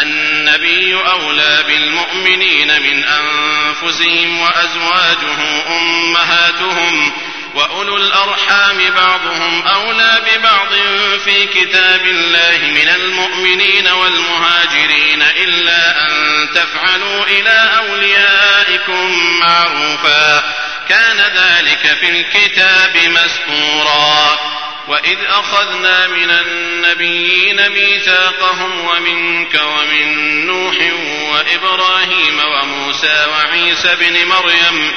النبي أولى بالمؤمنين من أنفسهم وأزواجه أمهاتهم وأولو الأرحام بعضهم أولى ببعض في كتاب الله من المؤمنين والمهاجرين إلا أن تفعلوا إلى أوليائكم معروفا. كان ذلك في الكتاب مسطورا. وإذ أخذنا من النبيين ميثاقهم ومنك ومن نوح وإبراهيم وموسى وعيسى بن مريم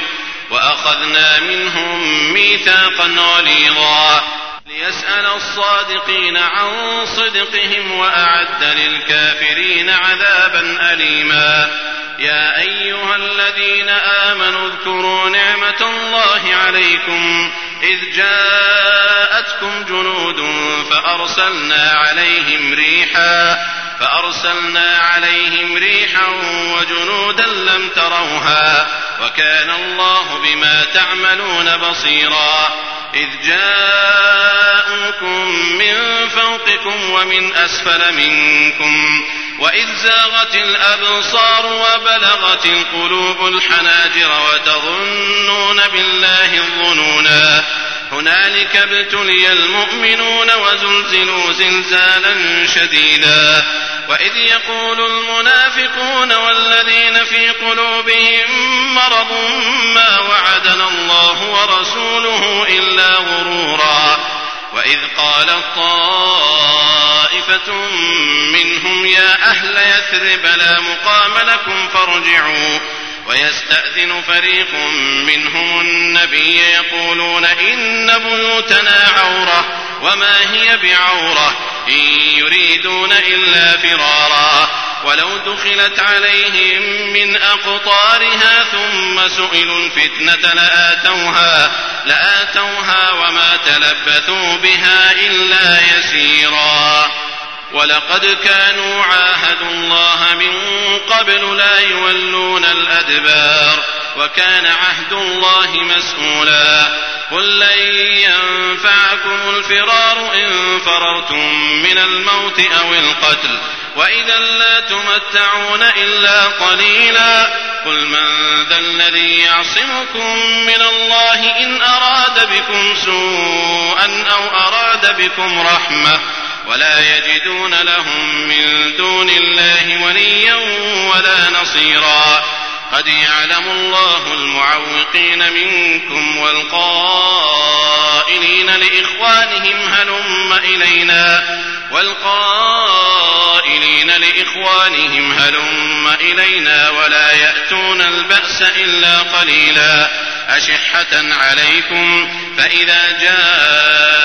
وأخذنا منهم ميثاقا غليظا. ليسأل الصادقين عن صدقهم وأعد للكافرين عذابا أليما. يا أيها الذين آمنوا اذكروا نعمة الله عليكم إذ جاءتكم جنود فأرسلنا عليهم ريحا فأرسلنا عليهم ريحا وجنودا لم تروها وكان الله بما تعملون بصيرا. إذ جاءوكم من فوقكم ومن أسفل منكم وإذ زاغت الأبصار وبلغت القلوب الحناجر وتظنون بالله الظنونا. هنالك ابتلي المؤمنون وزلزلوا زلزالا شديدا. وإذ يقول المنافقون والذين في قلوبهم مرض ما وعدنا الله ورسوله إلا غرورا. وإذ قالت طائفة منهم يا أهل يثرب لا مقام لكم فارجعوا. ويستأذن فريق منهم النبي يقولون إن بيوتنا عورة وما هي بعورة؟ إن يريدون إلا فرارا. ولو دخلت عليهم من أقطارها ثم سئلوا الفتنة لآتوها لآتوها وما تلبثوا بها إلا يسيرا. ولقد كانوا عاهدوا الله من قبل لا يولون الأدبار وكان عهد الله مسؤولا قل لن ينفعكم الفرار إن فررتم من الموت أو القتل وإذا لا تمتعون إلا قليلا قل من ذا الذي يعصمكم من الله إن أراد بكم سوءا أو أراد بكم رحمة ولا يجدون لهم من دون الله وليا ولا نصيرا. قد يعلم الله المعوقين منكم والقائلين لإخوانهم هلم إلينا. والقائلين لإخوانهم هلم إلينا ولا يأتون البأس إلا قليلا. أشحة عليكم فإذا جاء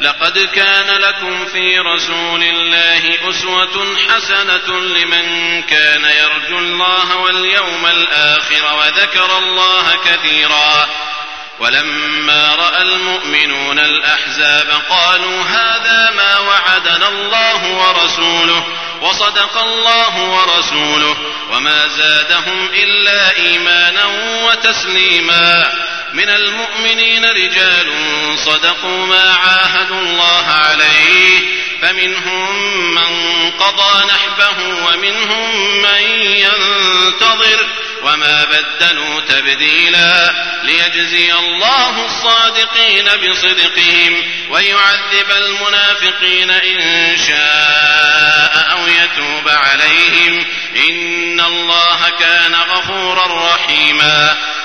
لقد كان لكم في رسول الله أسوة حسنة لمن كان يرجو الله واليوم الآخر وذكر الله كثيرا. ولما رأى المؤمنون الأحزاب قالوا هذا ما وعدنا الله ورسوله وصدق الله ورسوله وما زادهم إلا إيمانا وتسليما. من المؤمنين رجال صدقوا ما عاهدوا الله عليه فمنهم من قضى نحبه ومنهم من ينتظر وما بدلوا تبديلا ليجزي الله الصادقين بصدقهم ويعذب المنافقين إن شاء أو يتوب عليهم. إن الله كان غفورا رحيما.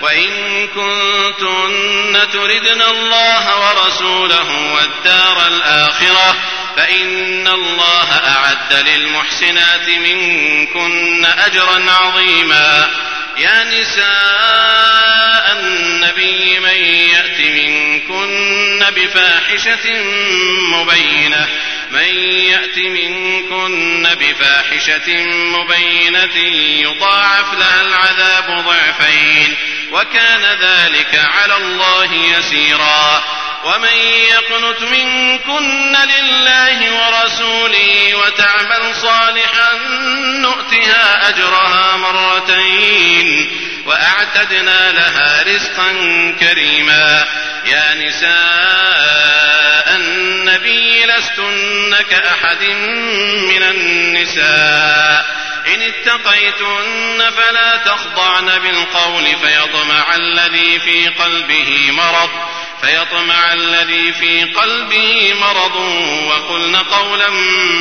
وإن كنتن تردن الله ورسوله والدار الآخرة فإن الله أعد للمحسنات منكن أجرا عظيما. يا نساء النبي من يأت منكن بفاحشة مبينة. من يأت منكن بفاحشة مبينة يضاعف لها العذاب ضعفين. وكان ذلك على الله يسيرا. ومن يقنت منكن لله ورسوله وتعمل صالحا نؤتها أجرها مرتين وأعتدنا لها رزقا كريما. يا نساء النبي لستن كأحد من النساء. إن اتقيتن فلا تخضعن بالقول فيطمع الذي في قلبه مرض فيطمع الذي في قلبه مرض وقلن قولا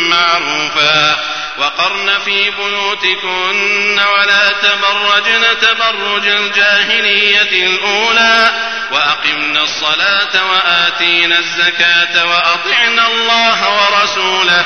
معروفا وقرن في بيوتكن ولا تبرجن تبرج الجاهلية الأولى وأقمنا الصلاة وآتينا الزكاة وأطعنا الله ورسوله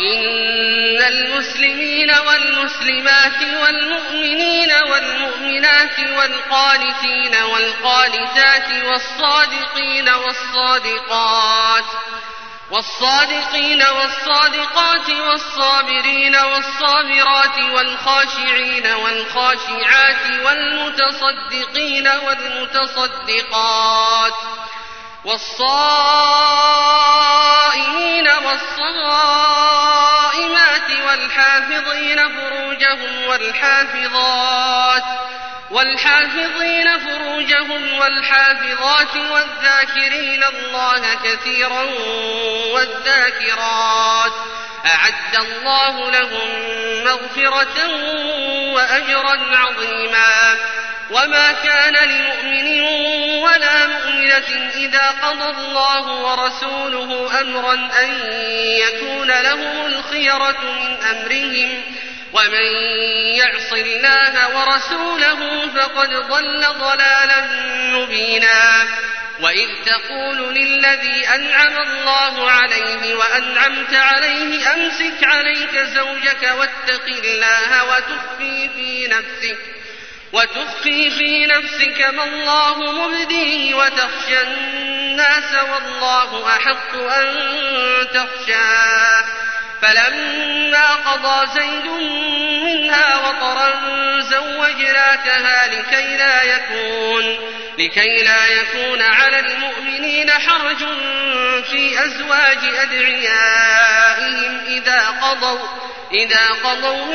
إن المسلمين والمسلمات والمؤمنين والمؤمنات والقانتين والقانتات والصادقين والصادقات والصادقين والصادقات والصابرين والصابرات والخاشعين والخاشعات والمتصدقين والمتصدقات والصائمين والصائمات والحافظين فروجهم والحافظات والحافظين فروجهم والحافظات والذاكرين الله كثيرا والذاكرات أعد الله لهم مغفرة وأجرا عظيما وما كان لمؤمن ولا مؤمنة إذا قضى الله ورسوله أمرا أن يكون لهم الخيرة من أمرهم ومن يعص الله ورسوله فقد ضل ضلالا مبينا وإذ تقول للذي أنعم الله عليه وأنعمت عليه أمسك عليك زوجك واتق الله وتخفي في نفسك وتخفي في نفسك ما الله مبديه وتخشى الناس والله أحق أن تخشاه. فلما قضى زيد منها وطرا زوجناكها لكي لا يكون لكي لا يكون على المؤمنين حرج في أزواج أدعيائهم إذا قضوا إذا قضوا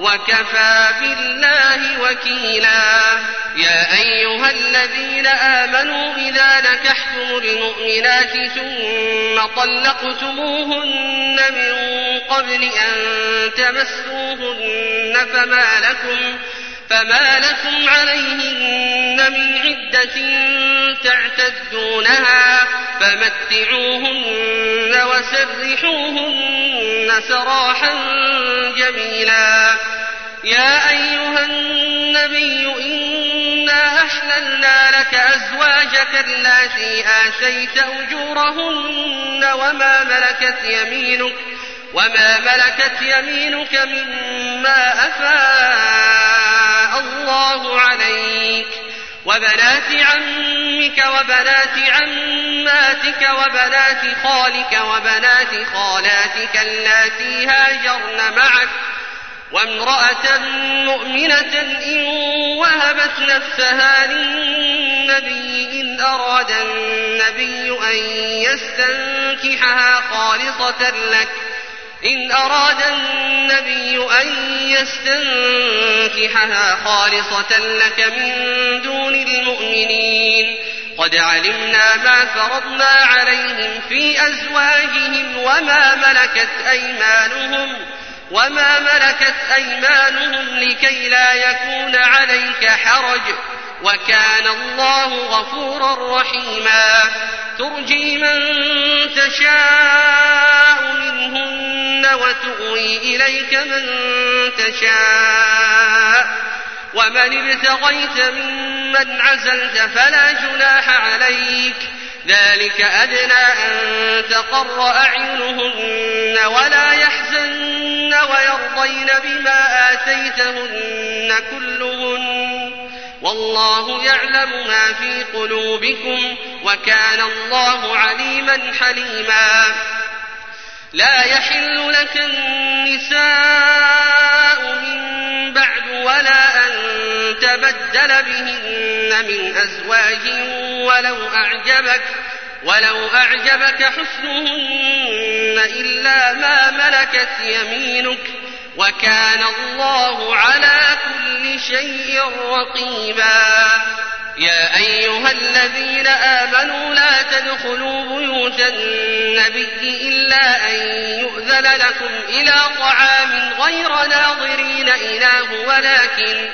وكفى بالله وكيلا. يا أيها الذين آمنوا إذا نكحتم المؤمنات ثم طلقتموهن من قبل أن تمسوهن فما لكم فما لكم عليهن من عدة تعتدونها فمتعوهن وسرحوهن سراحا جميلا. يا أيها النبي إنا أحللنا لك أزواجك اللاتي آتيت أجورهن وما ملكت يمينك وما ملكت يمينك مما أفاء الله عليك وبنات عمك وبنات عماتك وبنات خالك وبنات خالاتك اللاتي هاجرن معك وامرأة مؤمنة إن وهبت نفسها للنبي إن أراد النبي أن يستنكحها خالصة لك إن أراد النبي أن يستنكحها خالصة لك من دون المؤمنين. قد علمنا ما فرضنا عليهم في أزواجهم وما ملكت أيمانهم وما ملكت أيمانهم لكي لا يكون عليك حرج. وكان الله غفورا رحيما. ترجي من تشاء منهن وتؤوي إليك من تشاء. ومن ابتغيت ممن عزلت فلا جناح عليك. ذلك أدنى أن تقر أعينهن ولا يحزن ويرضين بما آتيتهن كلهن. والله يعلم ما في قلوبكم وكان الله عليما حليما. لا يحل لك النساء من بعد ولا أن تبدل بهن من أزواج ولو أعجبك ولو أعجبك حسنهن إلا ما ملكت يمينك وكان الله على كل شيء رقيبا. يا أيها الذين آمنوا لا تدخلوا بيوت النبي إلا أن يؤذن لكم إلى طعام غير ناظرين إله ولكن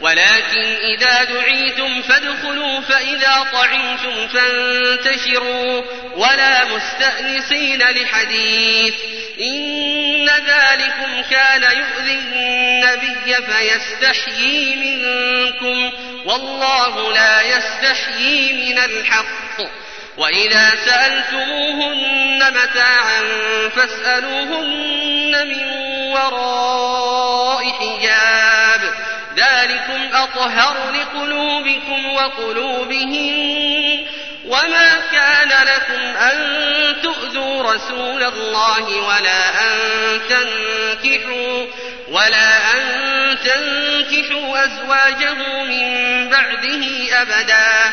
ولكن إذا دعيتم فادخلوا فإذا طعمتم فانتشروا ولا مستأنسين لحديث. إن ذلكم كان يؤذي النبي فيستحيي منكم والله لا يستحيي من الحق. وإذا سألتموهن متاعا فاسألوهن من وراء حجاب. ذلكم أطهر لقلوبكم وقلوبهم وما كان لكم أن تؤذوا رسول الله ولا أن تنكحوا ولا أن تنكحوا أزواجه من بعده أبدا.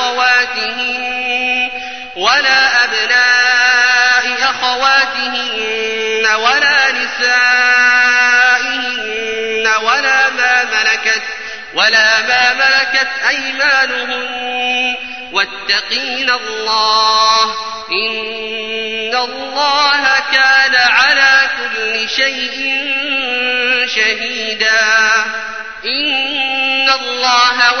أخواتهن ولا أبناء أخواتهن ولا نسائهن ولا ما ملكت ولا ما ملكت أيمانهن واتقين الله إن الله كان على كل شيء شهيدا. إن الله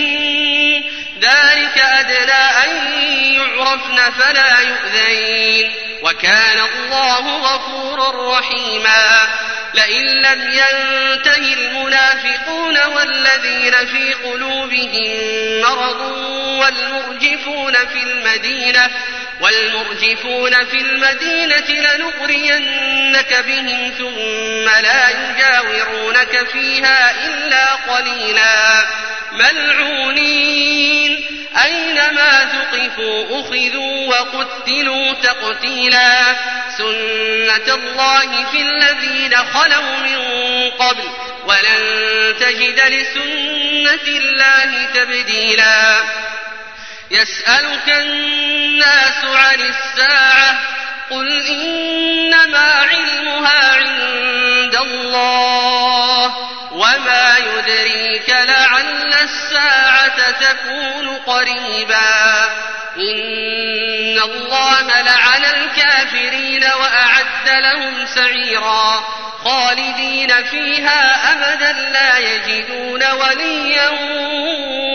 يعرفن فلا يؤذين. وكان الله غفورا رحيما. لئن لم ينته المنافقون والذين في قلوبهم مرض والمرجفون في المدينة والمرجفون في المدينة لنغرينك بهم ثم لا يجاورونك فيها إلا قليلا. ملعونين. أينما ثقفوا أخذوا وقتلوا تقتيلا سنة الله في الذين خلوا من قبل ولن تجد لسنة الله تبديلا. يسألك الناس عن الساعة قل إنما علمها عند الله. وما يدريك لعل الساعة تكون قريبا إن الله لعن الكافرين وأعد لهم سعيرا خالدين فيها أبدا لا يجدون وليا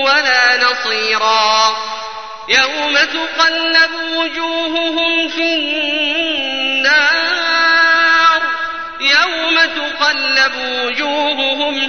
ولا نصيرا يوم تقلب وجوههم في النار يوم تقلب وجوههم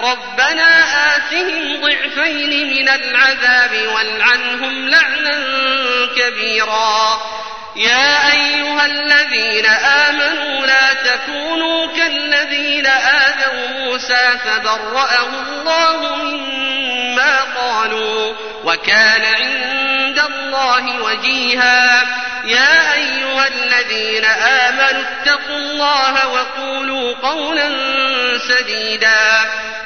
ربنا آتهم ضعفين من العذاب والعنهم لعنا كبيرا. يا أيها الذين آمنوا لا تكونوا كالذين آذوا موسى فبرأه الله مما قالوا وكان عند الله وجيها. يا أيها الذين آمنوا اتقوا الله وقولوا قولا سديدا.